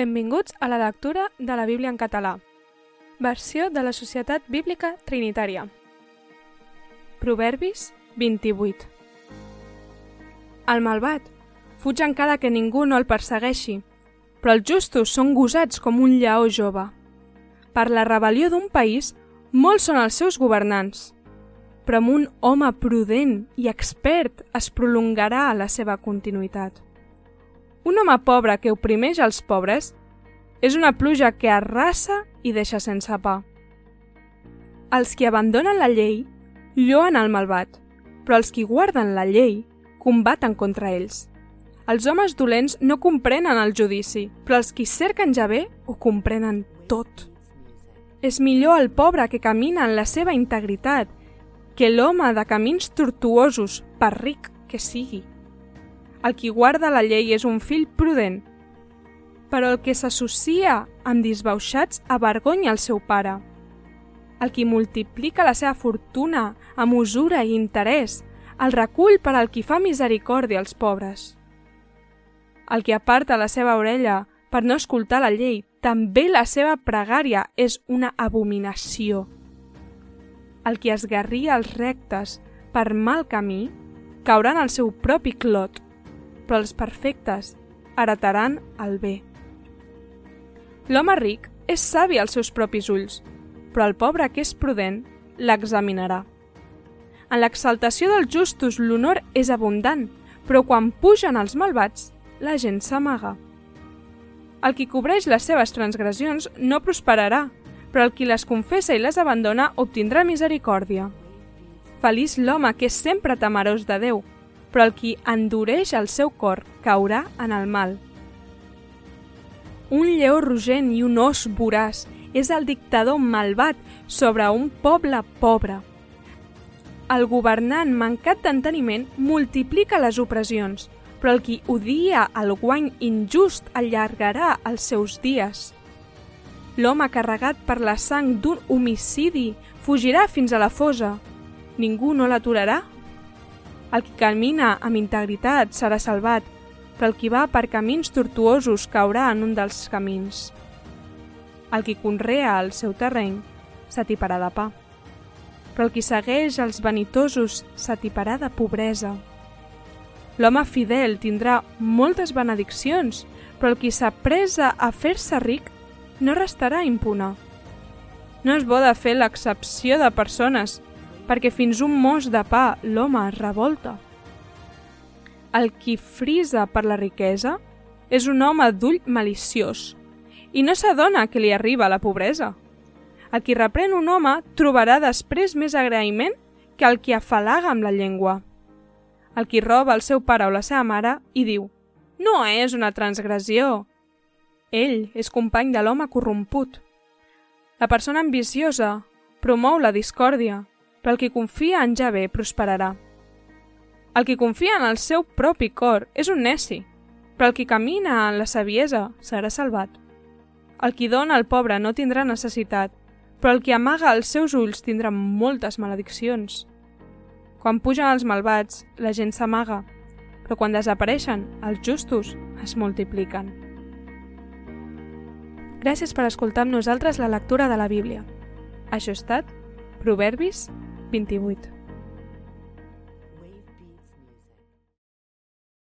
Benvinguts a la lectura de la Bíblia en català. Versió de la Societat Bíblica Trinitària. Proverbis 28 El malvat fuig encara que ningú no el persegueixi, però els justos són gosats com un lleó jove. Per la rebel·lió d'un país, molts són els seus governants, però amb un home prudent i expert es prolongarà la seva continuïtat. Un home pobre que oprimeix els pobres és una pluja que arrasa i deixa sense pa. Els qui abandonen la llei lloen el malvat, però els qui guarden la llei combaten contra ells. Els homes dolents no comprenen el judici, però els qui cerquen ja bé ho comprenen tot. És millor el pobre que camina en la seva integritat que l'home de camins tortuosos, per ric que sigui. El qui guarda la llei és un fill prudent, però el que s'associa amb disbauxats avergonya el seu pare. El qui multiplica la seva fortuna amb usura i interès el recull per al qui fa misericòrdia als pobres. El que aparta la seva orella per no escoltar la llei, també la seva pregària és una abominació. El qui esgarria els rectes per mal camí caurà en el seu propi clot però els perfectes heretaran el bé. L'home ric és savi als seus propis ulls, però el pobre que és prudent l'examinarà. En l'exaltació dels justos l'honor és abundant, però quan pugen els malvats, la gent s'amaga. El qui cobreix les seves transgressions no prosperarà, però el qui les confessa i les abandona obtindrà misericòrdia. Feliç l'home que és sempre temerós de Déu, però el qui endureix el seu cor caurà en el mal. Un lleó rugent i un os voràs és el dictador malvat sobre un poble pobre. El governant mancat d'enteniment multiplica les opressions, però el qui odia el guany injust allargarà els seus dies. L'home carregat per la sang d'un homicidi fugirà fins a la fosa. Ningú no l'aturarà el qui camina amb integritat serà salvat, però el qui va per camins tortuosos caurà en un dels camins. El qui conrea el seu terreny s'atiparà de pa, però el qui segueix els vanitosos s'atiparà de pobresa. L'home fidel tindrà moltes benediccions, però el qui s'apresa a fer-se ric no restarà impune. No és bo de fer l'excepció de persones perquè fins un mos de pa l'home es revolta. El qui frisa per la riquesa és un home d'ull maliciós i no s'adona que li arriba la pobresa. El qui reprèn un home trobarà després més agraïment que el qui afalaga amb la llengua. El qui roba el seu pare o la seva mare i diu «No és una transgressió». Ell és company de l'home corromput. La persona ambiciosa promou la discòrdia però el qui confia en Javé prosperarà. El qui confia en el seu propi cor és un neci, però el qui camina en la saviesa serà salvat. El qui dona al pobre no tindrà necessitat, però el qui amaga els seus ulls tindrà moltes malediccions. Quan pugen els malvats, la gent s'amaga, però quan desapareixen, els justos es multipliquen. Gràcies per escoltar amb nosaltres la lectura de la Bíblia. Això ha estat Proverbis 28.